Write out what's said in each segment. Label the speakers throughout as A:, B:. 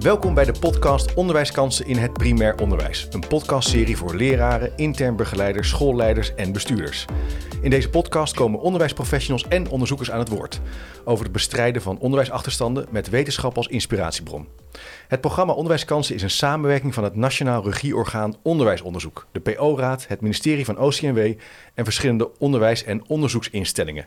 A: Welkom bij de podcast Onderwijskansen in het primair onderwijs. Een podcastserie voor leraren, intern begeleiders, schoolleiders en bestuurders. In deze podcast komen onderwijsprofessionals en onderzoekers aan het woord over het bestrijden van onderwijsachterstanden met wetenschap als inspiratiebron. Het programma Onderwijskansen is een samenwerking van het Nationaal Regieorgaan Onderwijsonderzoek, de PO-raad, het ministerie van OCMW en verschillende onderwijs- en onderzoeksinstellingen.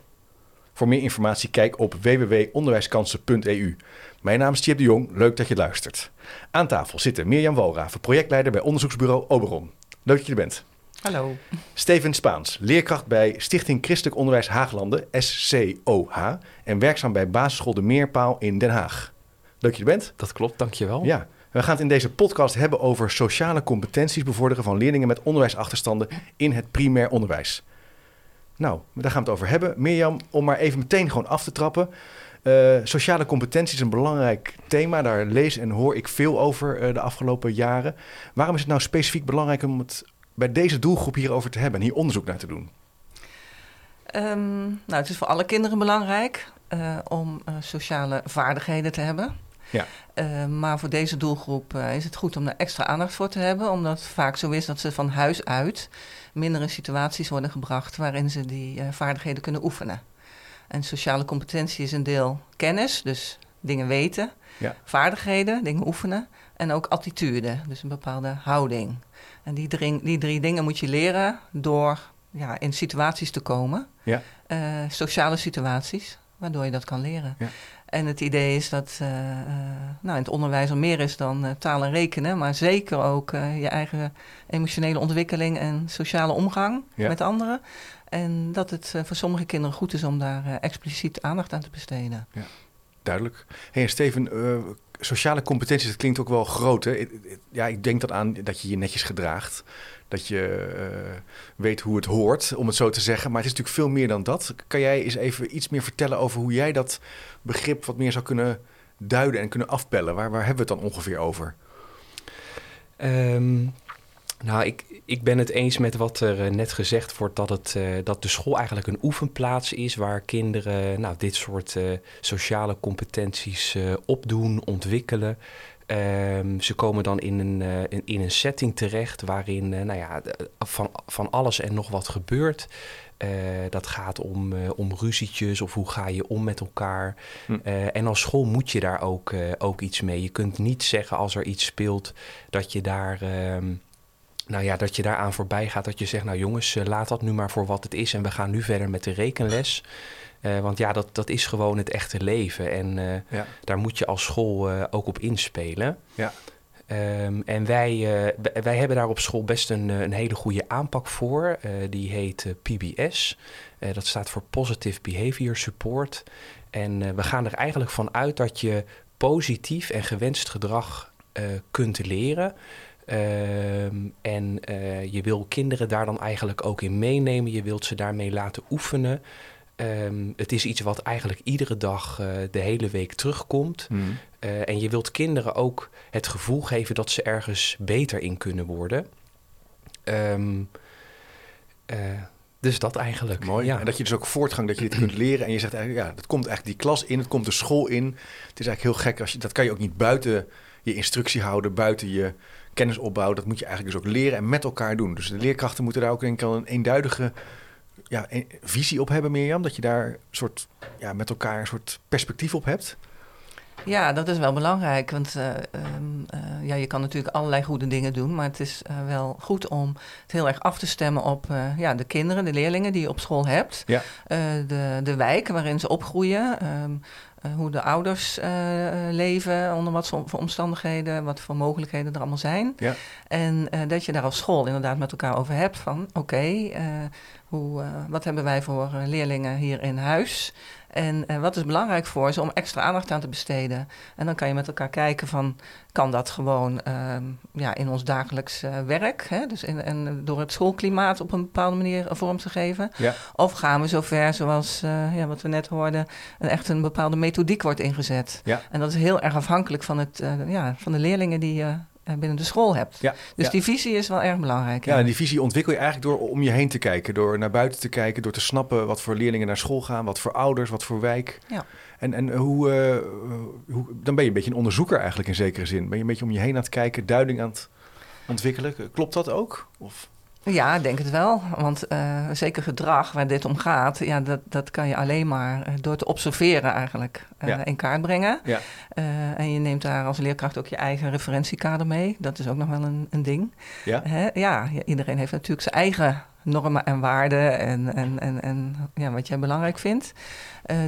A: Voor meer informatie kijk op www.onderwijskansen.eu. Mijn naam is Tjep de Jong, leuk dat je luistert. Aan tafel zitten Mirjam Walraven, projectleider bij onderzoeksbureau Oberon. Leuk dat je er bent.
B: Hallo.
A: Steven Spaans, leerkracht bij Stichting Christelijk Onderwijs Haaglanden, SCOH, en werkzaam bij basisschool De Meerpaal in Den Haag. Leuk dat je er bent.
C: Dat klopt, dankjewel.
A: Ja, we gaan het in deze podcast hebben over sociale competenties bevorderen van leerlingen met onderwijsachterstanden in het primair onderwijs. Nou, daar gaan we het over hebben. Mirjam, om maar even meteen gewoon af te trappen. Uh, sociale competentie is een belangrijk thema. Daar lees en hoor ik veel over uh, de afgelopen jaren. Waarom is het nou specifiek belangrijk om het bij deze doelgroep hierover te hebben en hier onderzoek naar te doen?
B: Um, nou, het is voor alle kinderen belangrijk uh, om sociale vaardigheden te hebben. Ja. maar voor deze doelgroep is het goed om daar extra aandacht voor te hebben, omdat het vaak zo is dat ze van huis uit minder in situaties worden gebracht waarin ze die vaardigheden kunnen oefenen. En sociale competentie is een deel kennis, dus dingen weten, ja. vaardigheden, dingen oefenen en ook attitude, dus een bepaalde houding. En die drie, die drie dingen moet je leren door ja, in situaties te komen, ja. sociale situaties, waardoor je dat kan leren. Ja. En het idee is dat uh, uh, nou, in het onderwijs al meer is dan taal en rekenen, maar zeker ook je eigen emotionele ontwikkeling en sociale omgang met anderen. En dat het voor sommige kinderen goed is om daar expliciet aandacht aan te besteden.
A: Ja, duidelijk. Hey, Steven, sociale competenties, dat klinkt ook wel groot. Hè? Ja, ik denk dat aan dat je je netjes gedraagt. Dat je uh, weet hoe het hoort, om het zo te zeggen. Maar het is natuurlijk veel meer dan dat. Kan jij eens even iets meer vertellen over hoe jij dat begrip wat meer zou kunnen duiden en kunnen afpellen? Waar, waar hebben we het dan ongeveer over?
C: Um, nou, ik, ik ben het eens met wat er eh, net gezegd wordt, dat, het, uh, dat de school eigenlijk een oefenplaats is waar kinderen nou, dit soort uh, sociale competenties opdoen, ontwikkelen. Um, ze komen dan in een, in, in, een setting terecht waarin nou ja, van, van alles en nog wat gebeurt. Uh, dat gaat om, uh, om ruzietjes of hoe ga je om met elkaar. Hm. Uh, en als school moet je daar ook, ook iets mee. Je kunt niet zeggen als er iets speelt dat je daar ehm, nou ja, dat je daaraan voorbij gaat. Dat je zegt, nou jongens, eh, laat dat nu maar voor wat het is. En we gaan nu verder met de rekenles. Uh, want ja, dat, dat is gewoon het echte leven. En uh, ja. daar moet je als school uh, ook op inspelen. Ja. Um, en wij, wij hebben daar op school best een, een hele goede aanpak voor. die heet PBS. dat staat voor Positive Behavior Support. En we gaan er eigenlijk van uit dat je positief en gewenst gedrag kunt leren. Ehm, en uh, je wil kinderen daar dan eigenlijk ook in meenemen. Je wilt ze daarmee laten oefenen. Um, het is iets wat eigenlijk iedere dag uh, de hele week terugkomt. Mm. Uh, en je wilt kinderen ook het gevoel geven dat ze ergens beter in kunnen worden. Um, dus dat eigenlijk.
A: Mooi. Ja. En dat je dus ook voortgang, dat je dit kunt leren. En je zegt eigenlijk, ja, dat komt eigenlijk die klas in, het komt de school in. Het is eigenlijk heel gek als je dat kan je ook niet buiten je instructie houden, buiten je kennisopbouw, dat moet je eigenlijk dus ook leren en met elkaar doen. Dus de leerkrachten moeten daar ook denk ik een eenduidige ja, een visie op hebben, Mirjam. Dat je daar een soort, ja, met elkaar een soort perspectief op hebt.
B: Ja, dat is wel belangrijk. Want uh, um, uh, ja, je kan natuurlijk allerlei goede dingen doen. Maar het is uh, wel goed om het heel erg af te stemmen op ja, de kinderen, de leerlingen die je op school hebt. Ja. de, de wijk waarin ze opgroeien. Um, uh, hoe de ouders uh, leven, onder wat voor omstandigheden, wat voor mogelijkheden er allemaal zijn. Ja. En uh, dat je daar als school inderdaad met elkaar over hebt van oké, okay, wat hebben wij voor leerlingen hier in huis? En uh, wat is belangrijk voor ze om extra aandacht aan te besteden? En dan kan je met elkaar kijken van, kan dat gewoon uh, ja, in ons dagelijks uh, werk? Hè? Dus in, en door het schoolklimaat op een bepaalde manier vorm te geven? Ja. Of gaan we zover, zoals uh, ja, wat we net hoorden, een, echt een bepaalde methodiek wordt ingezet? Ja. En dat is heel erg afhankelijk van, het, ja, van de leerlingen die eh, binnen de school hebt. Ja, dus die visie is wel erg belangrijk.
A: Ja, en die visie ontwikkel je eigenlijk door om je heen te kijken, door naar buiten te kijken, door te snappen wat voor leerlingen naar school gaan, wat voor ouders, wat voor wijk. Ja. En, en hoe, hoe, dan ben je een beetje een onderzoeker eigenlijk in zekere zin. Ben je een beetje om je heen aan het kijken, duiding aan het ontwikkelen. Klopt dat ook? Of?
B: Ja, ik denk het wel. Want uh, zeker gedrag waar dit om gaat, ja, dat, dat kan je alleen maar eh, door te observeren eigenlijk uh, in kaart brengen. Ja. en je neemt daar als leerkracht ook je eigen referentiekader mee. Dat is ook nog wel een, een ding. Ja? Hè? ja, iedereen heeft natuurlijk zijn eigen normen en waarden en, en, en, en ja, wat jij belangrijk vindt.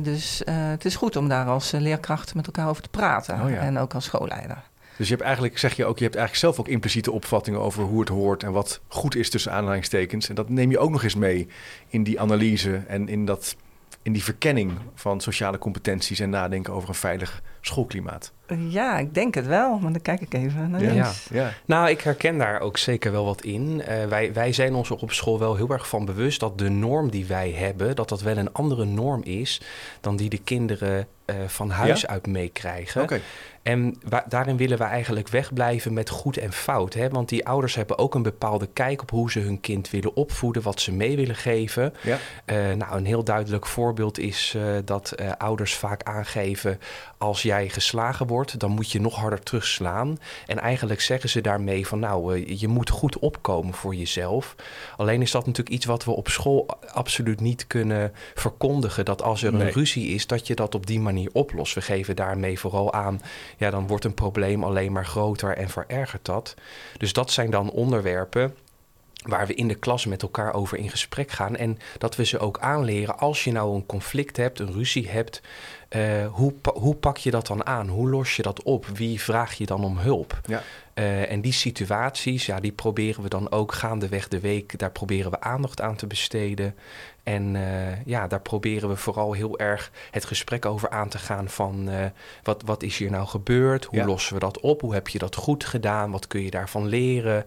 B: dus het is goed om daar als leerkracht met elkaar over te praten. Oh, ja. En ook als schoolleider.
A: Dus je hebt eigenlijk, zeg je ook, je hebt eigenlijk zelf ook impliciete opvattingen over hoe het hoort en wat goed is tussen aanhalingstekens. En dat neem je ook nog eens mee in die analyse en in, dat, in die verkenning van sociale competenties en nadenken over een veilig schoolklimaat.
B: Ja, ik denk het wel, maar dan kijk ik even naar
C: ja. ja. Nou, ik herken daar ook zeker wel wat in. Uh, wij, wij zijn ons op school wel heel erg van bewust dat de norm die wij hebben, dat dat wel een andere norm is dan die de kinderen uh, van huis uit meekrijgen. Okay. En daarin willen we eigenlijk wegblijven met goed en fout. Hè? Want die ouders hebben ook een bepaalde kijk op hoe ze hun kind willen opvoeden, wat ze mee willen geven. Ja. Uh, nou, een heel duidelijk voorbeeld is uh, dat uh, ouders vaak aangeven: als jij geslagen wordt, dan moet je nog harder terugslaan. En eigenlijk zeggen ze daarmee van nou, je moet goed opkomen voor jezelf. Alleen is dat natuurlijk iets wat we op school absoluut niet kunnen verkondigen. Dat als er een ruzie is, dat je dat op die manier oplost. We geven daarmee vooral aan ja, dan wordt een probleem alleen maar groter en verergert dat. Dus dat zijn dan onderwerpen waar we in de klas met elkaar over in gesprek gaan. En dat we ze ook aanleren, als je nou een conflict hebt, een ruzie hebt, uh, hoe, hoe pak je dat dan aan? Hoe los je dat op? Wie vraag je dan om hulp? Ja. Uh, en die situaties, ja, die proberen we dan ook gaandeweg de week, daar proberen we aandacht aan te besteden. En uh, ja, daar proberen we vooral heel erg het gesprek over aan te gaan van wat, wat is hier nou gebeurd? Hoe lossen we dat op? Hoe heb je dat goed gedaan? Wat kun je daarvan leren?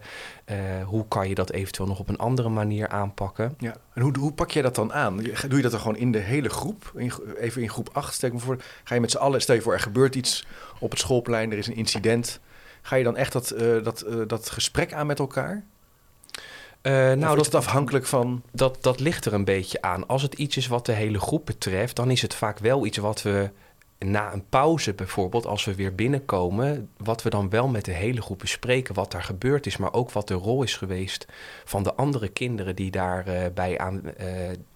C: Hoe kan je dat eventueel nog op een andere manier aanpakken?
A: Ja. En hoe, hoe pak je dat dan aan? Doe je dat dan gewoon in de hele groep? In, even in groep 8, stel voor. Ga je met z'n allen, stel je voor er gebeurt iets op het schoolplein, er is een incident. Ga je dan echt dat, dat, dat gesprek aan met elkaar? Uh, nou, dat is afhankelijk van.
C: Dat, dat ligt er een beetje aan. Als het iets is wat de hele groep betreft, dan is het vaak wel iets wat we na een pauze bijvoorbeeld, als we weer binnenkomen, wat we dan wel met de hele groep bespreken, wat daar gebeurd is, maar ook wat de rol is geweest van de andere kinderen die, daarbij uh, aan, uh,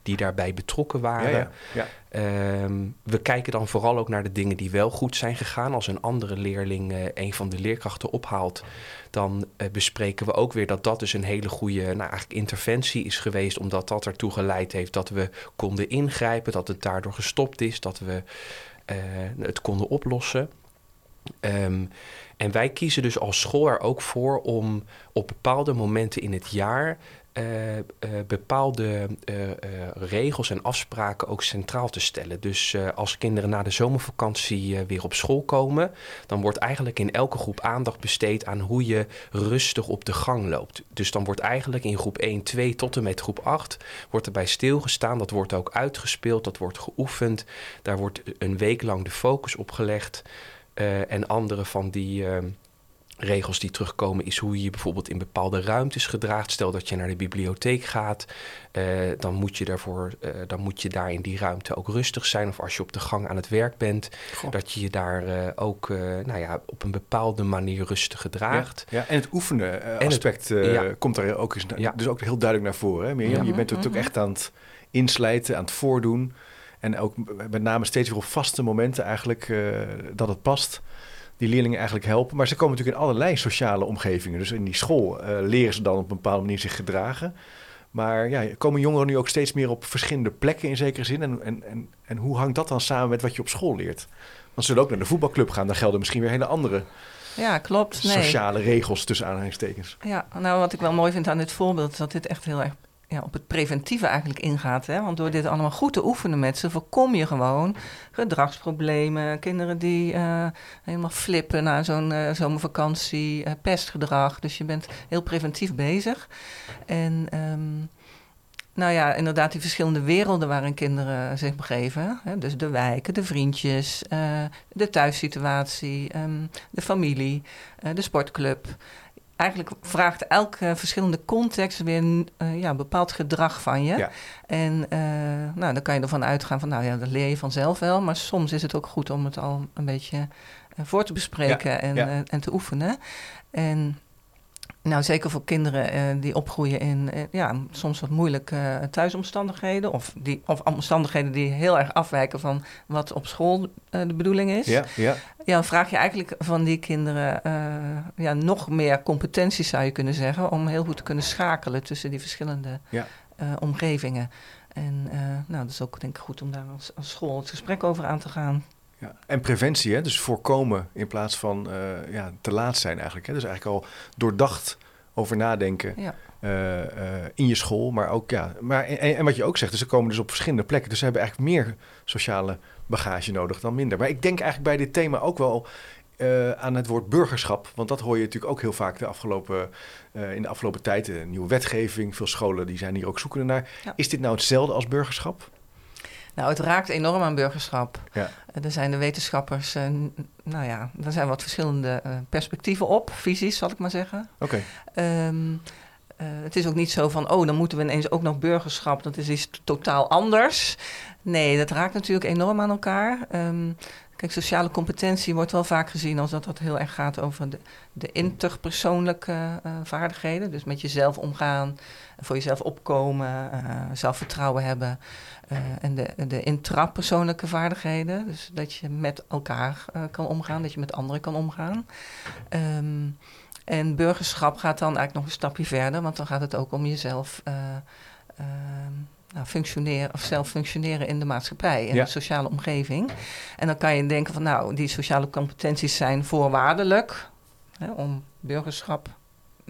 C: die daarbij betrokken waren. Ja, ja, ja. Um, we kijken dan vooral ook naar de dingen die wel goed zijn gegaan. Als een andere leerling uh, een van de leerkrachten ophaalt, dan bespreken we ook weer dat dat dus een hele goede nou, eigenlijk interventie is geweest, omdat dat ertoe geleid heeft dat we konden ingrijpen, dat het daardoor gestopt is, dat we het konden oplossen. Um, en wij kiezen dus als school er ook voor om op bepaalde momenten in het jaar uh, uh, bepaalde uh, regels en afspraken ook centraal te stellen. Dus als kinderen na de zomervakantie weer op school komen, dan wordt eigenlijk in elke groep aandacht besteed aan hoe je rustig op de gang loopt. Dus dan wordt eigenlijk in groep 1, 2 tot en met groep 8 wordt erbij stilgestaan. Dat wordt ook uitgespeeld, dat wordt geoefend. Daar wordt een week lang de focus op gelegd. En andere van die regels die terugkomen is hoe je je bijvoorbeeld in bepaalde ruimtes gedraagt. Stel dat je naar de bibliotheek gaat, uh, dan, moet je daarvoor, uh, dan moet je daar in die ruimte ook rustig zijn. Of als je op de gang aan het werk bent, dat je je daar uh, ook nou ja, op een bepaalde manier rustig gedraagt.
A: Ja, ja. en het oefenen aspect het, ja. komt daar ook eens, ja. dus ook heel duidelijk naar voren. Hè, Mirjam? Je bent natuurlijk mm -hmm. echt aan het inslijten, aan het voordoen. En ook met name steeds weer op vaste momenten eigenlijk dat het past die leerlingen eigenlijk helpen. Maar ze komen natuurlijk in allerlei sociale omgevingen. Dus in die school uh, leren ze dan op een bepaalde manier zich gedragen. Maar ja, komen jongeren nu ook steeds meer op verschillende plekken in zekere zin? En, en, en, en hoe hangt dat dan samen met wat je op school leert? Want ze zullen ook naar de voetbalclub gaan. Daar gelden misschien weer hele andere
B: ja, klopt.
A: sociale regels tussen aanhalingstekens.
B: Ja, nou wat ik wel mooi vind aan dit voorbeeld... is dat dit echt heel erg ja, op het preventieve eigenlijk ingaat. Hè? Want door dit allemaal goed te oefenen met ze, voorkom je gewoon gedragsproblemen. Kinderen die uh, helemaal flippen na zo'n uh, zomervakantie, uh, pestgedrag. Dus je bent heel preventief bezig. En um, nou ja, inderdaad, die verschillende werelden waarin kinderen zich begeven. Hè? Dus de wijken, de vriendjes, de thuissituatie, um, de familie, de sportclub eigenlijk vraagt elke verschillende context weer een ja, bepaald gedrag van je. En nou, dan kan je ervan uitgaan van, nou ja, dat leer je vanzelf wel. Maar soms is het ook goed om het al een beetje voor te bespreken en, en te oefenen. En nou, zeker voor kinderen uh, die opgroeien in uh, ja, soms wat moeilijke uh, thuisomstandigheden. Of, die, of omstandigheden die heel erg afwijken van wat op school de bedoeling is. Ja, ja. ja, vraag je eigenlijk van die kinderen ja, nog meer competenties, zou je kunnen zeggen. Om heel goed te kunnen schakelen tussen die verschillende ja. omgevingen. En nou, dat is ook denk ik goed om daar als, als school het gesprek over aan te gaan.
A: Ja. En preventie, hè? dus voorkomen in plaats van uh, ja, te laat zijn eigenlijk. Hè? Dus eigenlijk al doordacht over nadenken ja. uh, uh, in je school. Maar ook, ja, maar, en, en, wat je ook zegt, dus ze komen dus op verschillende plekken. Dus ze hebben eigenlijk meer sociale bagage nodig dan minder. Maar ik denk eigenlijk bij dit thema ook wel aan het woord burgerschap. Want dat hoor je natuurlijk ook heel vaak de afgelopen, in de afgelopen tijd. Een nieuwe wetgeving, veel scholen die zijn hier ook zoekende naar. Is dit nou hetzelfde als burgerschap?
B: Nou, het raakt enorm aan burgerschap. Ja. Eh, er zijn de wetenschappers, uh, nou ja, er zijn wat verschillende uh, perspectieven op, visies zal ik maar zeggen. Oké. Okay. Um, het is ook niet zo van, oh, dan moeten we ineens ook nog burgerschap, dat is iets totaal anders. Nee, dat raakt natuurlijk enorm aan elkaar. Um, Kijk, sociale competentie wordt wel vaak gezien als dat dat heel erg gaat over de, de interpersoonlijke uh, vaardigheden. Dus met jezelf omgaan, voor jezelf opkomen, uh, zelfvertrouwen hebben. Uh, en de, de intrapersoonlijke vaardigheden. Dus dat je met elkaar kan omgaan, dat je met anderen kan omgaan. Um, en burgerschap gaat dan eigenlijk nog een stapje verder, want dan gaat het ook om jezelf nou, functioneren of zelf functioneren in de maatschappij, in de sociale omgeving. En dan kan je denken van nou, die sociale competenties zijn voorwaardelijk hè, om burgerschap,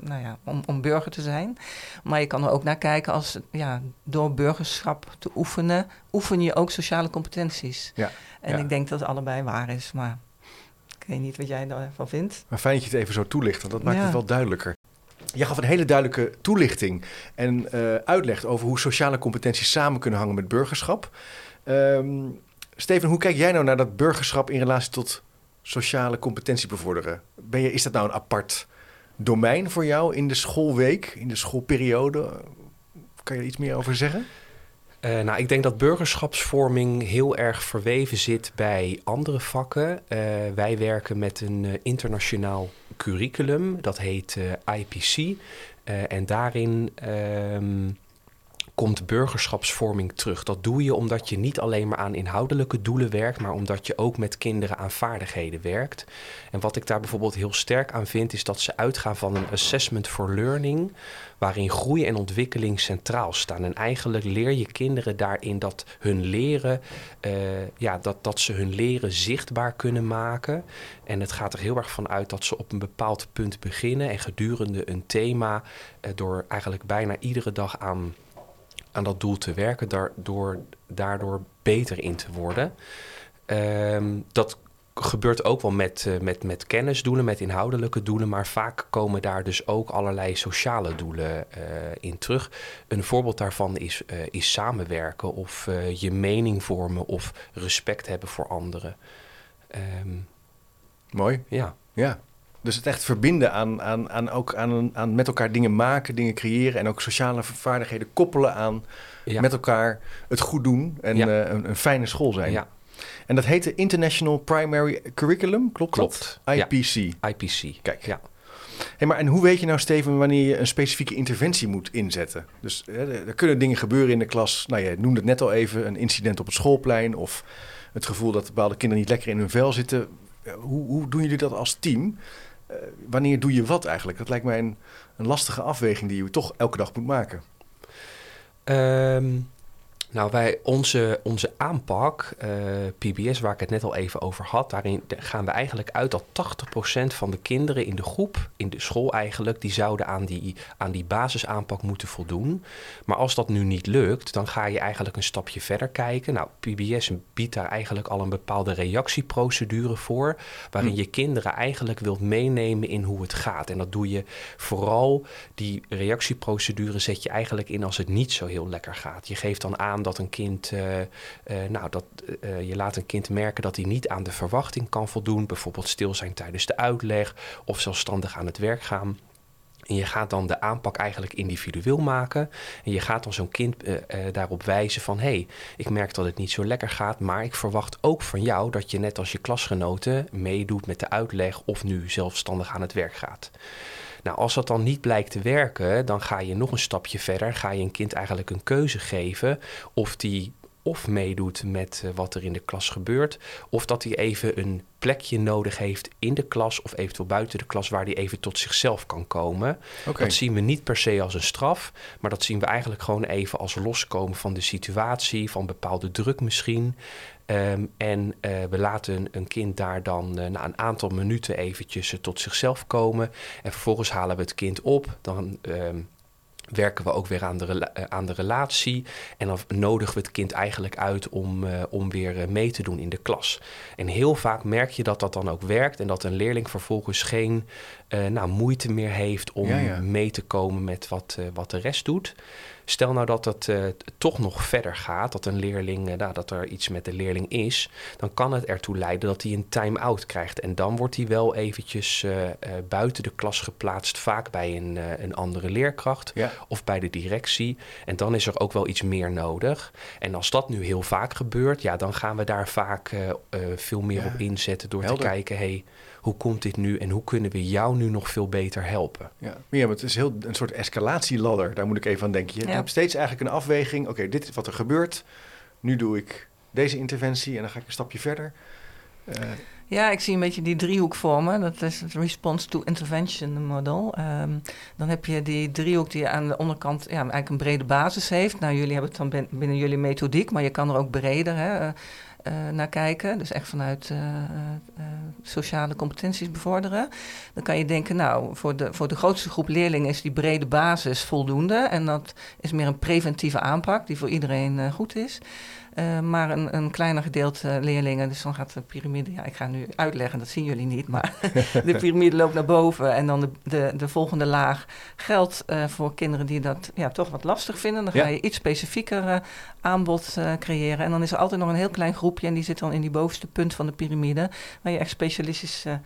B: nou ja, om, om burger te zijn. Maar je kan er ook naar kijken als ja, door burgerschap te oefenen, oefen je ook sociale competenties. Ja, en ik denk dat het allebei waar is, maar ik weet niet wat jij daarvan vindt.
A: Maar fijn dat je het even zo toelicht, want dat maakt het wel duidelijker. Je gaf een hele duidelijke toelichting en uh, uitleg over hoe sociale competenties samen kunnen hangen met burgerschap. Um, Steven, hoe kijk jij nou naar dat burgerschap in relatie tot sociale competentie bevorderen? Ben je, is dat nou een apart domein voor jou in de schoolweek, in de schoolperiode? Kan je er iets meer over zeggen?
C: Uh, nou, ik denk dat burgerschapsvorming heel erg verweven zit bij andere vakken. Uh, wij werken met een uh, internationaal curriculum, dat heet IPC. en daarin um, komt burgerschapsvorming terug. Dat doe je omdat je niet alleen maar aan inhoudelijke doelen werkt, maar omdat je ook met kinderen aan vaardigheden werkt. En wat ik daar bijvoorbeeld heel sterk aan vind, is dat ze uitgaan van een assessment for learning, waarin groei en ontwikkeling centraal staan. En eigenlijk leer je kinderen daarin dat hun leren, uh, ja, dat, dat ze hun leren zichtbaar kunnen maken. En het gaat er heel erg van uit dat ze op een bepaald punt beginnen en gedurende een thema, uh, door eigenlijk bijna iedere dag aan aan dat doel te werken, daardoor, daardoor beter in te worden. Um, dat gebeurt ook wel met, uh, met, met kennisdoelen, met inhoudelijke doelen, maar vaak komen daar dus ook allerlei sociale doelen uh, in terug. Een voorbeeld daarvan is, uh, is samenwerken of je mening vormen of respect hebben voor anderen. Um,
A: Mooi. Ja. Ja. Dus het echt verbinden aan, aan, aan, ook aan, aan met elkaar dingen maken, dingen creëren en ook sociale vaardigheden koppelen aan met elkaar het goed doen en uh, een, een, fijne school zijn. Ja. En dat heet de International Primary Curriculum, klopt, klopt. dat? IPC.
C: IPC.
A: Kijk. Ja. Hey, maar en hoe weet je nou, Steven, wanneer je een specifieke interventie moet inzetten? Dus er kunnen dingen gebeuren in de klas. Nou, je noemde het net al even, een incident op het schoolplein of het gevoel dat bepaalde kinderen niet lekker in hun vel zitten. Hoe, hoe doen jullie dat als team? Eh, wanneer doe je wat eigenlijk? Dat lijkt mij een, een lastige afweging die je toch elke dag moet maken.
C: Um, nou, wij, onze, onze aanpak, uh, PBS, waar ik het net al even over had, daarin gaan we eigenlijk uit dat 80% van de kinderen in de groep, in de school eigenlijk, die zouden aan die, aan die basisaanpak moeten voldoen. Maar als dat nu niet lukt, dan ga je eigenlijk een stapje verder kijken. Nou, PBS biedt daar eigenlijk al een bepaalde reactieprocedure voor, waarin hm. je kinderen eigenlijk wilt meenemen in hoe het gaat. En dat doe je vooral, die reactieprocedure zet je eigenlijk in als het niet zo heel lekker gaat. Je geeft dan aan dat een kind, uh, uh, nou, dat, uh, je laat een kind merken dat hij niet aan de verwachting kan voldoen. Bijvoorbeeld stil zijn tijdens de uitleg of zelfstandig aan het werk gaan. En je gaat dan de aanpak eigenlijk individueel maken. En je gaat dan zo'n kind daarop wijzen van... hé, hey, ik merk dat het niet zo lekker gaat... maar ik verwacht ook van jou dat je net als je klasgenoten... meedoet met de uitleg of nu zelfstandig aan het werk gaat. Nou, als dat dan niet blijkt te werken, dan ga je nog een stapje verder. Ga je een kind eigenlijk een keuze geven of die of meedoet met uh, wat er in de klas gebeurt, of dat hij even een plekje nodig heeft in de klas of eventueel buiten de klas waar hij even tot zichzelf kan komen. Okay. Dat zien we niet per se als een straf, maar dat zien we eigenlijk gewoon even als loskomen van de situatie, van bepaalde druk misschien. Um, en uh, we laten een kind daar dan uh, na een aantal minuten eventjes uh, tot zichzelf komen. En vervolgens halen we het kind op. Dan um, werken we ook weer aan de, aan de relatie. En dan nodigen we het kind eigenlijk uit om, om weer mee te doen in de klas. En heel vaak merk je dat dat dan ook werkt en dat een leerling vervolgens geen nou, moeite meer heeft om ja, ja. mee te komen met wat, wat de rest doet. Stel nou dat het uh, toch nog verder gaat, dat een leerling, uh, nou, dat er iets met de leerling is, dan kan het ertoe leiden dat hij een time-out krijgt. En dan wordt hij wel eventjes uh, buiten de klas geplaatst, vaak bij een, een andere leerkracht ja. of bij de directie. En dan is er ook wel iets meer nodig. En als dat nu heel vaak gebeurt, ja, dan gaan we daar vaak veel meer ja. op inzetten door Helder. te kijken, hey, hoe komt dit nu en hoe kunnen we jou nu nog veel beter helpen?
A: Ja, ja maar het is heel een soort escalatieladder, daar moet ik even aan denken. Je ja. hebt steeds eigenlijk een afweging, oké, okay, dit is wat er gebeurt, nu doe ik deze interventie en dan ga ik een stapje verder.
B: Uh, ja, ik zie een beetje die driehoek vormen. Dat is het response to intervention model. Um, dan heb je die driehoek die aan de onderkant ja, eigenlijk een brede basis heeft. Nou, jullie hebben het dan binnen jullie methodiek, maar je kan er ook breder. Hè, uh, naar kijken. Dus echt vanuit uh, uh, sociale competenties bevorderen. Dan kan je denken, nou, voor de, voor de grootste groep leerlingen is die brede basis voldoende. En dat is meer een preventieve aanpak die voor iedereen goed is. Uh, maar een, een kleiner gedeelte leerlingen, dus dan gaat de piramide, ja, ik ga nu uitleggen, dat zien jullie niet, maar de piramide loopt naar boven en dan de, de, de volgende laag geldt uh, voor kinderen die dat ja, toch wat lastig vinden. Dan ga je iets specifieker uh, aanbod creëren en dan is er altijd nog een heel klein groepje en die zit dan in die bovenste punt van de piramide, waar je echt specialistische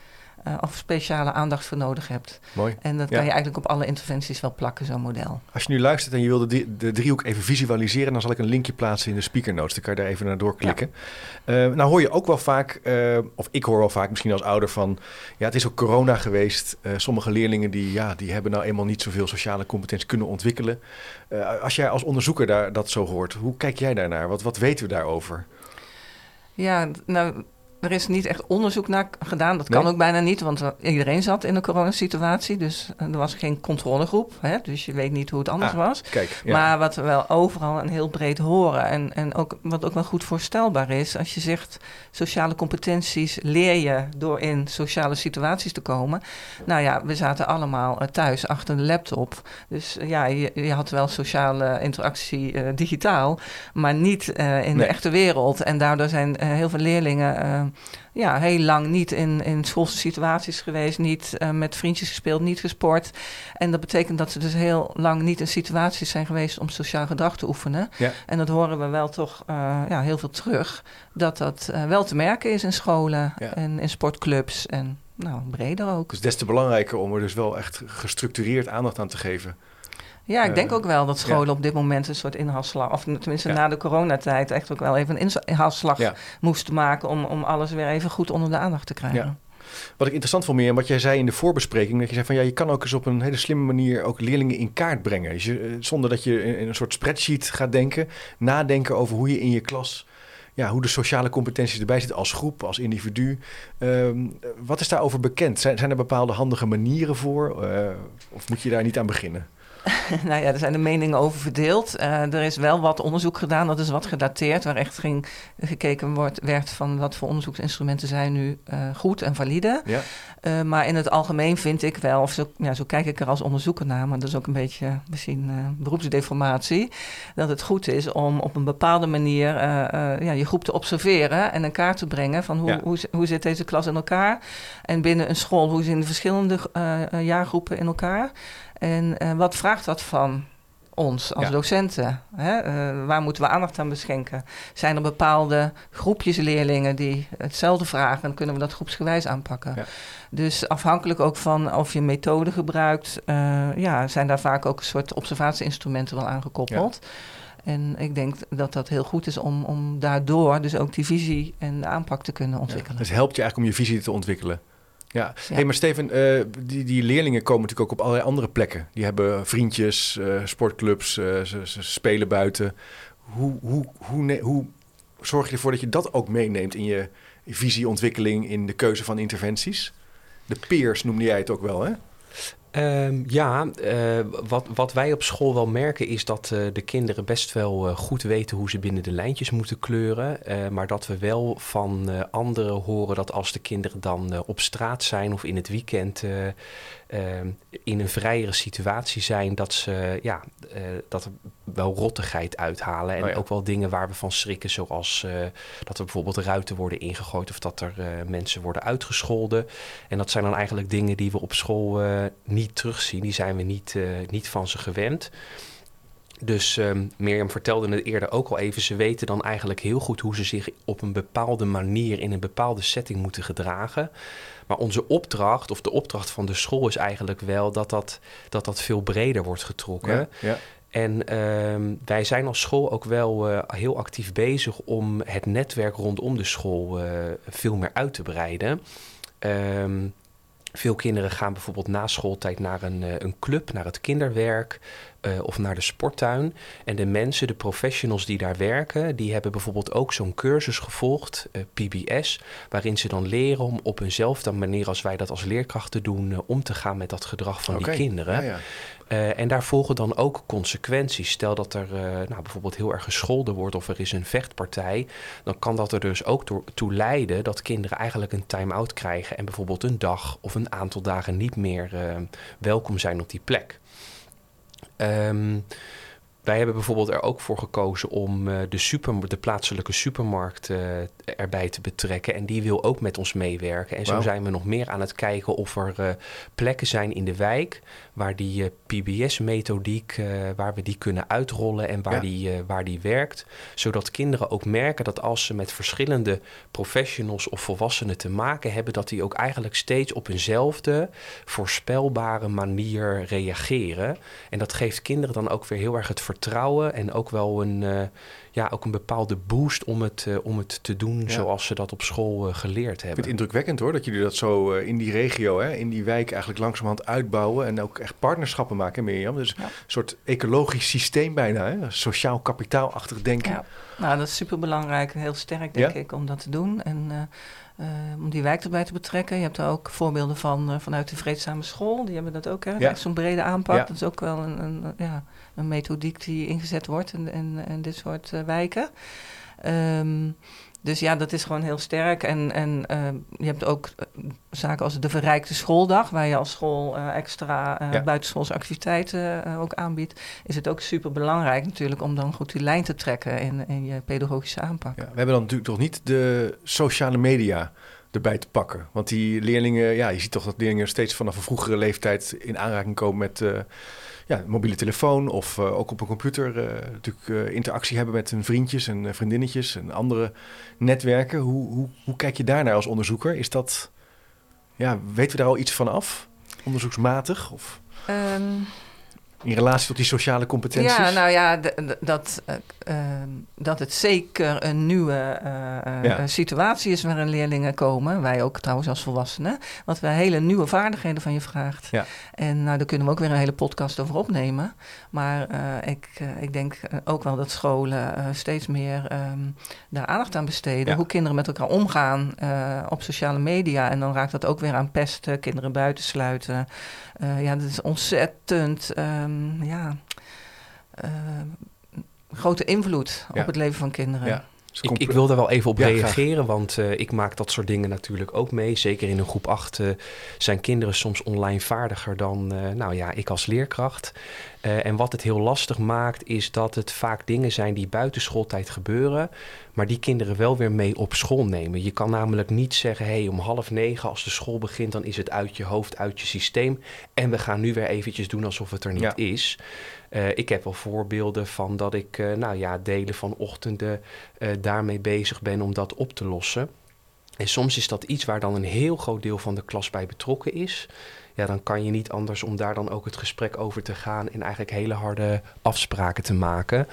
B: uh, of speciale aandacht voor nodig hebt.
A: Mooi.
B: En dat kan je eigenlijk op alle interventies wel plakken, zo'n model.
A: Als je nu luistert en je wil de, de driehoek even visualiseren, dan zal ik een linkje plaatsen in de speaker notes. Dan kan je daar even naar doorklikken. Ja. Uh, nou hoor je ook wel vaak, uh, of ik hoor wel vaak misschien als ouder van, ja het is ook corona geweest. sommige leerlingen die, ja, die hebben nou eenmaal niet zoveel sociale competentie kunnen ontwikkelen. als jij als onderzoeker daar, dat zo hoort, hoe kijk jij daarnaar? Wat, wat weten we daarover?
B: Ja, nou er is niet echt onderzoek naar gedaan. Dat kan nee? ook bijna niet, want iedereen zat in een coronasituatie. Dus er was geen controlegroep. Hè? Dus je weet niet hoe het anders
A: ah,
B: was.
A: Kijk, ja.
B: Maar wat we wel overal en heel breed horen. En, en ook, wat ook wel goed voorstelbaar is. Als je zegt sociale competenties leer je door in sociale situaties te komen. Nou ja, we zaten allemaal thuis achter de laptop. Dus ja, je, je had wel sociale interactie uh, digitaal. Maar niet uh, in nee. de echte wereld. En daardoor zijn uh, heel veel leerlingen ja, heel lang niet in, in schoolse situaties geweest, niet uh, met vriendjes gespeeld, niet gesport. En dat betekent dat ze dus heel lang niet in situaties zijn geweest om sociaal gedrag te oefenen.
A: Ja.
B: En dat horen we wel toch uh, ja, heel veel terug, dat dat uh, wel te merken is in scholen ja. en in sportclubs en nou, breder ook.
A: Dus des te belangrijker om er dus wel echt gestructureerd aandacht aan te geven.
B: Ja, ik denk ook wel dat scholen ja. op dit moment een soort inhaalslag, of tenminste ja. na de coronatijd, echt ook wel even een inhaalslag ja. moesten maken om, om alles weer even goed onder de aandacht te krijgen.
A: Wat ik interessant vond meer, wat jij zei in de voorbespreking, dat je zei van ja, je kan ook eens op een hele slimme manier ook leerlingen in kaart brengen. Dus je, zonder dat je in een soort spreadsheet gaat denken, nadenken over hoe je in je klas ja, hoe de sociale competenties erbij zitten als groep, als individu. Um, wat is daarover bekend? Zijn, zijn er bepaalde handige manieren voor? Uh, of moet je daar niet aan beginnen?
B: nou ja, er zijn de meningen over verdeeld. Uh, er is wel wat onderzoek gedaan, dat is wat gedateerd, waar echt ging, gekeken wordt, werd van wat voor onderzoeksinstrumenten zijn nu uh, goed en valide.
A: Ja.
B: Uh, maar in het algemeen vind ik wel, of zo, ja, zo kijk ik er als onderzoeker naar, maar dat is ook een beetje misschien beroepsdeformatie, dat het goed is om op een bepaalde manier ja, je groep te observeren en in kaart te brengen van hoe,
A: ja.
B: hoe, hoe zit deze klas in elkaar en binnen een school, hoe zien de verschillende jaargroepen in elkaar. En uh, wat vraagt dat van ons als docenten? Hè? Uh, waar moeten we aandacht aan beschenken? Zijn er bepaalde groepjes leerlingen die hetzelfde vragen? Dan kunnen we dat groepsgewijs aanpakken. Ja. Dus afhankelijk ook van of je methode gebruikt, uh, ja, zijn daar vaak ook een soort observatieinstrumenten wel aangekoppeld. En ik denk dat dat heel goed is om, om daardoor dus ook die visie en de aanpak te kunnen ontwikkelen.
A: dus helpt je eigenlijk om je visie te ontwikkelen. Ja, Hey, maar Steven, uh, die, die leerlingen komen natuurlijk ook op allerlei andere plekken. Die hebben vriendjes, uh, sportclubs, uh, ze, ze, spelen buiten. Hoe, hoe, hoe, hoe zorg je ervoor dat je dat ook meeneemt in je visieontwikkeling, in de keuze van interventies? De peers noemde jij het ook wel, hè?
C: Um, ja, uh, wat, wat wij op school wel merken is dat uh, de kinderen best wel uh, goed weten hoe ze binnen de lijntjes moeten kleuren. maar dat we wel van anderen horen dat als de kinderen dan op straat zijn of in het weekend Ehm, in een vrijere situatie zijn, dat ze ja, dat er wel rottigheid uithalen. En oh ook wel dingen waar we van schrikken, zoals dat er bijvoorbeeld ruiten worden ingegooid of dat er mensen worden uitgescholden. En dat zijn dan eigenlijk dingen die we op school niet terugzien. Die zijn we niet, niet van ze gewend. Dus um, Mirjam vertelde het eerder ook al even. Ze weten dan eigenlijk heel goed hoe ze zich op een bepaalde manier in een bepaalde setting moeten gedragen. Maar onze opdracht, of de opdracht van de school, is eigenlijk wel dat dat, dat, dat veel breder wordt getrokken. Ja, En um, wij zijn als school ook wel uh, heel actief bezig om het netwerk rondom de school uh, veel meer uit te breiden. Um, veel kinderen gaan bijvoorbeeld na schooltijd naar een, uh, een club, naar het kinderwerk. Uh, of naar de sporttuin. En de mensen, de professionals die daar werken, die hebben bijvoorbeeld ook zo'n cursus gevolgd, uh, PBS, waarin ze dan leren om op eenzelfde manier als wij dat als leerkrachten doen, uh, om te gaan met dat gedrag van die kinderen. Ja, ja. En daar volgen dan ook consequenties. Stel dat er nou, bijvoorbeeld heel erg gescholden wordt of er is een vechtpartij, dan kan dat er dus ook toe leiden dat kinderen eigenlijk een time-out krijgen en bijvoorbeeld een dag of een aantal dagen niet meer welkom zijn op die plek. Um, wij hebben bijvoorbeeld er ook voor gekozen om de, super, de plaatselijke supermarkt erbij te betrekken. En die wil ook met ons meewerken. En wow. zo zijn we nog meer aan het kijken of er plekken zijn in de wijk waar die PBS-methodiek, waar we die kunnen uitrollen en waar, ja. die, waar die werkt. Zodat kinderen ook merken dat als ze met verschillende professionals of volwassenen te maken hebben, dat die ook eigenlijk steeds op eenzelfde voorspelbare manier reageren. En dat geeft kinderen dan ook weer heel erg het vertrouwen en ook wel een, uh, ja, ook een bepaalde boost om het, uh, om het te doen ja. zoals ze dat op school uh, geleerd hebben. Ik
A: vind het indrukwekkend hoor, dat jullie dat zo in die regio, hè, in die wijk eigenlijk langzamerhand uitbouwen en ook echt partnerschappen maken, Mirjam. Dus ja. een soort ecologisch systeem bijna, hè? sociaal kapitaalachtig denken.
B: Ja. Nou, dat is super belangrijk, heel sterk denk ik, om dat te doen. En uh, om die wijk erbij te betrekken. Je hebt er ook voorbeelden van uh, vanuit de Vreedzame School. Die hebben dat ook, hè? Ja. Zo'n brede aanpak. Dat is ook wel een, een, ja, een methodiek die ingezet wordt in, in, in dit soort uh, wijken. Um, dus ja, dat is gewoon heel sterk. En, en uh, je hebt ook zaken als de verrijkte schooldag, waar je als school uh, extra uh, ja. buitenschoolse activiteiten ook aanbiedt. Is het ook super belangrijk natuurlijk om dan goed die lijn te trekken in, in je pedagogische aanpak.
A: Ja, we hebben dan natuurlijk toch niet de sociale media erbij te pakken. Want die leerlingen, ja, je ziet toch dat leerlingen steeds vanaf een vroegere leeftijd in aanraking komen met ja, mobiele telefoon of uh, ook op een computer uh, natuurlijk uh, interactie hebben met hun vriendjes en vriendinnetjes en andere netwerken. Hoe, hoe, hoe kijk je daarnaar als onderzoeker? Is dat, ja, weten we daar al iets van af? Onderzoeksmatig? Of? Um, in relatie tot die sociale competenties?
B: Ja, nou ja, dat, uh, uh, dat het zeker een nieuwe uh, ja. situatie is waarin leerlingen komen. Wij ook trouwens als volwassenen. Wat we hele nieuwe vaardigheden van je vraagt. Ja. En nou, daar kunnen we ook weer een hele podcast over opnemen. Maar ik, ik denk ook wel dat scholen steeds meer um, daar aandacht aan besteden. Ja. Hoe kinderen met elkaar omgaan op sociale media. En dan raakt dat ook weer aan pesten, kinderen buitensluiten. Ja, dat is ontzettend... Um, ja, uh, grote invloed ja. op het leven van kinderen. Ja.
C: Dus ik, ik, wil daar wel even op ja, reageren, graag. want uh, ik maak dat soort dingen natuurlijk ook mee. Zeker in een groep 8 uh, zijn kinderen soms online vaardiger dan, uh, nou ja, ik als leerkracht. Eh, en wat het heel lastig maakt, is dat het vaak dingen zijn die buiten schooltijd gebeuren, maar die kinderen wel weer mee op school nemen. Je kan namelijk niet zeggen, hé, hey, om half negen als de school begint, dan is het uit je hoofd, uit je systeem. En we gaan nu weer eventjes doen alsof het er niet is. Uh, ik heb wel voorbeelden van dat ik, uh, nou ja, delen van ochtenden daarmee bezig ben om dat op te lossen. En soms is dat iets waar dan een heel groot deel van de klas bij betrokken is ja, dan kan je niet anders om daar dan ook het gesprek over te gaan en eigenlijk hele harde afspraken te maken.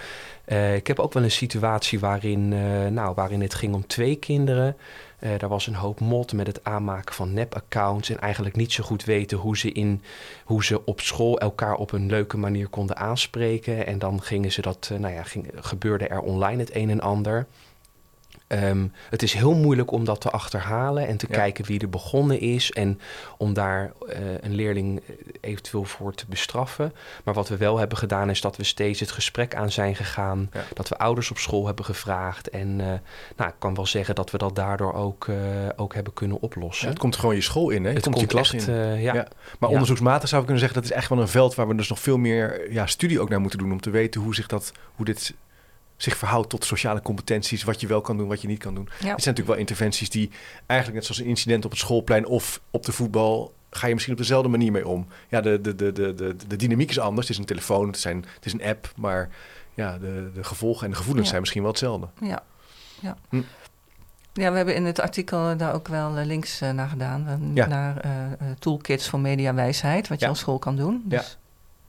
C: Uh, ik heb ook wel een situatie waarin, uh, nou, waarin het ging om twee kinderen. Uh, daar was een hoop mot met het aanmaken van nep-accounts en eigenlijk niet zo goed weten hoe ze, in, hoe ze op school elkaar op een leuke manier konden aanspreken. En dan gingen ze dat, nou ja, ging, gebeurde er online het een en ander. Um, het is heel moeilijk om dat te achterhalen en te ja. kijken wie er begonnen is en om daar uh, een leerling eventueel voor te bestraffen. Maar wat we wel hebben gedaan is dat we steeds het gesprek aan zijn gegaan, ja. dat we ouders op school hebben gevraagd en uh, nou, ik kan wel zeggen dat we dat daardoor ook, uh, ook hebben kunnen oplossen.
A: Ja, het komt gewoon je school in, hè? Het,
C: het
A: komt,
C: komt
A: je klas
C: echt,
A: in.
C: ja.
A: Maar onderzoeksmatig zou ik kunnen zeggen dat is echt wel een veld waar we dus nog veel meer ja, studie ook naar moeten doen om te weten hoe zich dat, hoe dit zich verhoudt tot sociale competenties, wat je wel kan doen, wat je niet kan doen. Ja. Het zijn natuurlijk wel interventies die eigenlijk net zoals een incident op het schoolplein of op de voetbal ga je misschien op dezelfde manier mee om. Ja, de, de, de, de, de, de dynamiek is anders. Het is een telefoon, het, zijn, het is een app, maar ja, de, de gevolgen en de gevoelens ja. zijn misschien wel hetzelfde.
B: Ja, ja. Hm. Ja, we hebben in het artikel daar ook wel links uh, naar gedaan. Ja. Naar uh, toolkits voor mediawijsheid, wat je ja. op school kan doen. Dus
A: ja.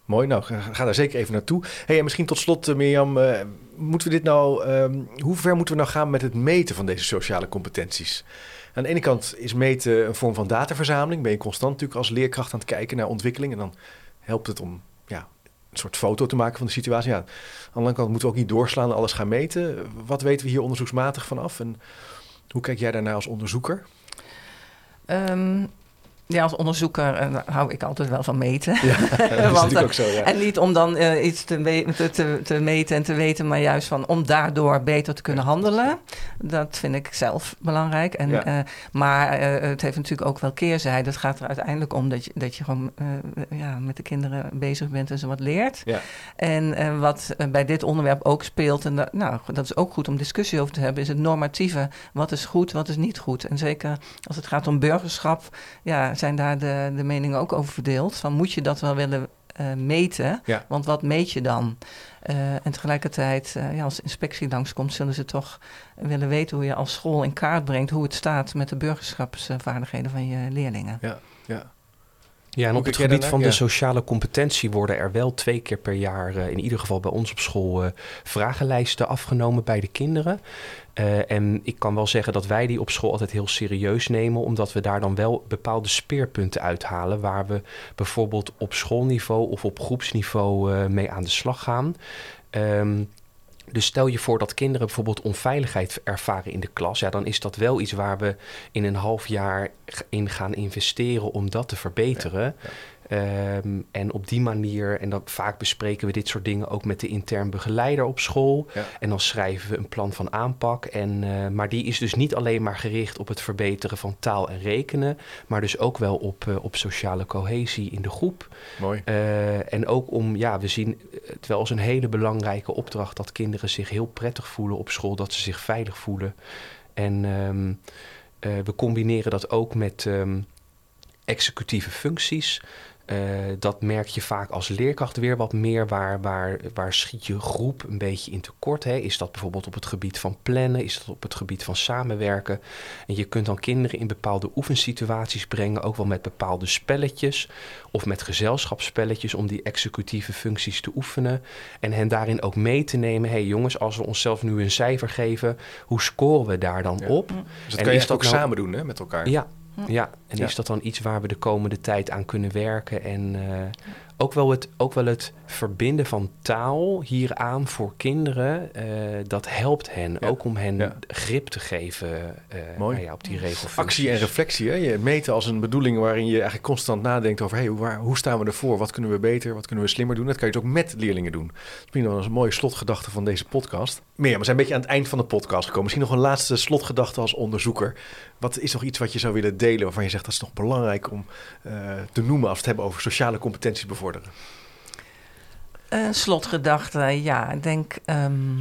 A: Mooi, nou ga, daar zeker even naartoe. Hey, en misschien tot slot, uh, Mirjam, uh, moeten we dit nou, um, hoe ver moeten we nou gaan met het meten van deze sociale competenties? Aan de ene kant is meten een vorm van dataverzameling. Ben je constant natuurlijk als leerkracht aan het kijken naar ontwikkeling. En dan helpt het om ja, een soort foto te maken van de situatie. Ja, aan de andere kant moeten we ook niet doorslaan en alles gaan meten. Wat weten we hier onderzoeksmatig vanaf? En hoe kijk jij daarnaar als onderzoeker?
B: Um, ja, als onderzoeker uh, hou ik altijd wel van meten.
A: Ja, dat is ook zo, ja.
B: En niet om dan uh, iets te, te, te, te, meten en te weten, maar juist van om daardoor beter te kunnen handelen. Dat vind ik zelf belangrijk. En, ja. uh, maar het heeft natuurlijk ook wel keerzijde. Het gaat er uiteindelijk om dat je, dat je gewoon ja, met de kinderen bezig bent en ze wat leert.
A: Ja.
B: En wat bij dit onderwerp ook speelt, en dat, nou, dat is ook goed om discussie over te hebben, is het normatieve. Wat is goed, wat is niet goed? En zeker als het gaat om burgerschap, ja zijn daar de, de meningen ook over verdeeld. Van moet je dat wel willen uh, meten?
A: Ja.
B: Want wat meet je dan? Uh, en tegelijkertijd, uh, ja, als de inspectie langskomt, zullen ze toch willen weten hoe je als school in kaart brengt hoe het staat met de burgerschapsvaardigheden van je leerlingen.
A: Ja, ja.
C: Ja, en op het gebied van de sociale competentie worden er wel twee keer per jaar, uh, in ieder geval bij ons op school, uh, vragenlijsten afgenomen bij de kinderen. Uh, en ik kan wel zeggen dat wij die op school altijd heel serieus nemen, omdat we daar dan wel bepaalde speerpunten uithalen, waar we bijvoorbeeld op schoolniveau of op groepsniveau mee aan de slag gaan. Um, dus stel je voor dat kinderen bijvoorbeeld onveiligheid ervaren in de klas, ja, dan is dat wel iets waar we in een half jaar in gaan investeren om dat te verbeteren. Um, en op die manier, en dan vaak bespreken we dit soort dingen ook met de intern begeleider op school.
A: Ja.
C: En dan schrijven we een plan van aanpak. En, uh, maar die is dus niet alleen maar gericht op het verbeteren van taal en rekenen, maar dus ook wel op, uh, op sociale cohesie in de groep.
A: Mooi.
C: Uh, en ook om, ja, we zien het wel als een hele belangrijke opdracht dat kinderen zich heel prettig voelen op school, dat ze zich veilig voelen. En um, we combineren dat ook met um, executieve functies. Uh, dat merk je vaak als leerkracht weer wat meer. Waar, waar, waar schiet je groep een beetje in tekort? Hè? Is dat bijvoorbeeld op het gebied van plannen? Is dat op het gebied van samenwerken? En je kunt dan kinderen in bepaalde oefensituaties brengen, ook wel met bepaalde spelletjes of met gezelschapsspelletjes om die executieve functies te oefenen. En hen daarin ook mee te nemen. Hé hey jongens, als we onszelf nu een cijfer geven, hoe scoren we daar dan
A: ja.
C: op?
A: Dus dat en kan je dat ook nou... samen doen hè, met elkaar.
C: Ja, ja, en ja. is dat dan iets waar we de komende tijd aan kunnen werken? En uh, ook, wel het, ook wel het verbinden van taal hieraan voor kinderen, uh, dat helpt hen. Ja. Ook om hen ja. grip te geven uh,
A: Mooi.
C: Nou op die regelfuncties.
A: Actie en reflectie, hè? je meten als een bedoeling waarin je eigenlijk constant nadenkt over... Hey, hoe, waar, hoe staan we ervoor? Wat kunnen we beter? Wat kunnen we slimmer doen? Dat kan je dus ook met leerlingen doen. Dat is wel een mooie slotgedachte van deze podcast. Meer, we zijn een beetje aan het eind van de podcast gekomen. Misschien nog een laatste slotgedachte als onderzoeker. Wat is nog iets wat je zou willen delen waarvan je zegt dat is nog belangrijk om uh, te noemen als we het hebben over sociale competenties bevorderen?
B: Een slotgedachte, ja. Ik denk, ehm,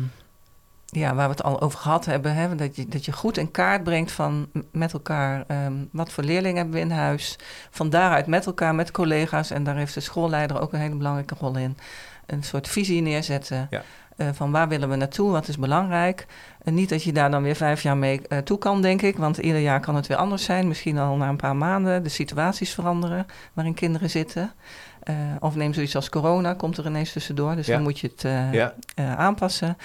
B: ja, waar we het al over gehad hebben, hè, dat, je, dat je goed in kaart brengt van met elkaar ehm, wat voor leerlingen hebben we in huis. Van daaruit met elkaar, met collega's, en daar heeft de schoolleider ook een hele belangrijke rol in. Een soort visie neerzetten. Ja. Uh, van waar willen we naartoe, wat is belangrijk. En niet dat je daar dan weer vijf jaar mee uh, toe kan, denk ik. Want ieder jaar kan het weer anders zijn. Misschien al na een paar maanden de situaties veranderen waarin kinderen zitten. Uh, of neem zoiets als corona, komt er ineens tussendoor. Dus dan moet je het ja. aanpassen.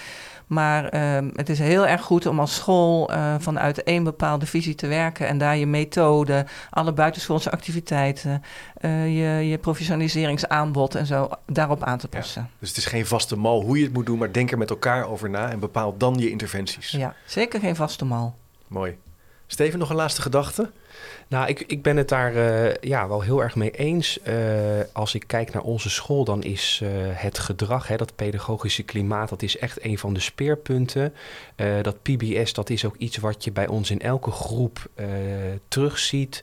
B: Maar uh, het is heel erg goed om als school vanuit één bepaalde visie te werken en daar je methode, alle buitenschoolse activiteiten, je, je professionaliseringsaanbod en zo daarop aan te passen. Ja,
A: dus het is geen vaste mal hoe je het moet doen, maar denk er met elkaar over na en bepaal dan je interventies.
B: Ja, zeker geen vaste mal.
A: Mooi. Steven, nog een laatste gedachte?
C: Nou, ik, ik ben het daar uh, ja, wel heel erg mee eens. Uh, als ik kijk naar onze school, dan is uh, het gedrag, hè, dat pedagogische klimaat, dat is echt een van de speerpunten. dat PBS, dat is ook iets wat je bij ons in elke groep terugziet.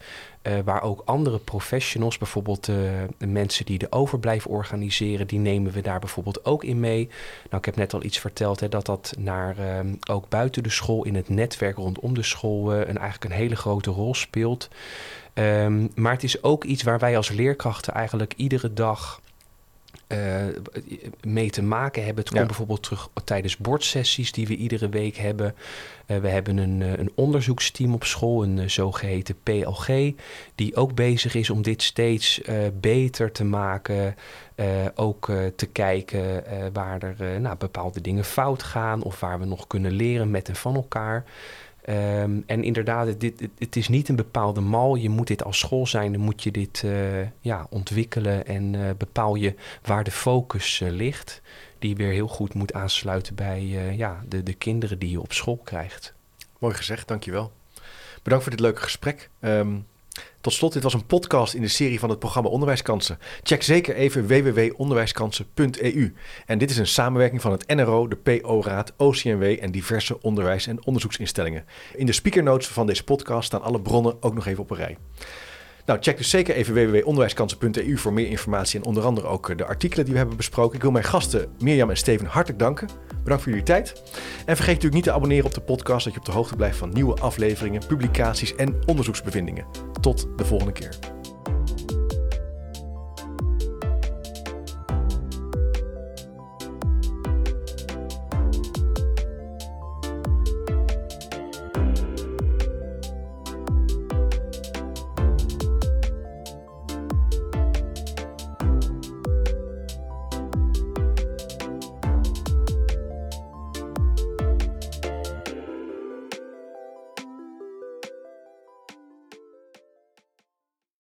C: Waar ook andere professionals, bijvoorbeeld de mensen die de overblijf organiseren, die nemen we daar bijvoorbeeld ook in mee. Nou, ik heb net al iets verteld, hè, dat dat naar, ook buiten de school, in het netwerk rondom de school, een, eigenlijk een hele grote rol speelt. Um, maar het is ook iets waar wij als leerkrachten eigenlijk iedere dag uh, mee te maken hebben. Het komt bijvoorbeeld terug tijdens bordsessies die we iedere week hebben. Uh, we hebben een, uh, een, onderzoeksteam op school, een zogeheten PLG, die ook bezig is om dit steeds beter te maken. ook te kijken waar er nou, bepaalde dingen fout gaan of waar we nog kunnen leren met en van elkaar. Um, en inderdaad, dit, het is niet een bepaalde mal. Je moet dit als school zijn, dan moet je dit uh, ja, ontwikkelen en uh, bepaal je waar de focus uh, ligt. Die weer heel goed moet aansluiten bij ja, de, de kinderen die je op school krijgt.
A: Mooi gezegd, dankjewel. Bedankt voor dit leuke gesprek. Um, tot slot, dit was een podcast in de serie van het programma Onderwijskansen. Check zeker even www.onderwijskansen.eu. En dit is een samenwerking van het NRO, de PO-raad, OCMW en diverse onderwijs- en onderzoeksinstellingen. In de speakernotes van deze podcast staan alle bronnen ook nog even op een rij. Nou, check dus zeker even www.onderwijskansen.eu voor meer informatie en onder andere ook de artikelen die we hebben besproken. Ik wil mijn gasten Mirjam en Steven hartelijk danken. Bedankt voor jullie tijd. En vergeet natuurlijk niet te abonneren op de podcast, dat je op de hoogte blijft van nieuwe afleveringen, publicaties en onderzoeksbevindingen. Tot de volgende keer.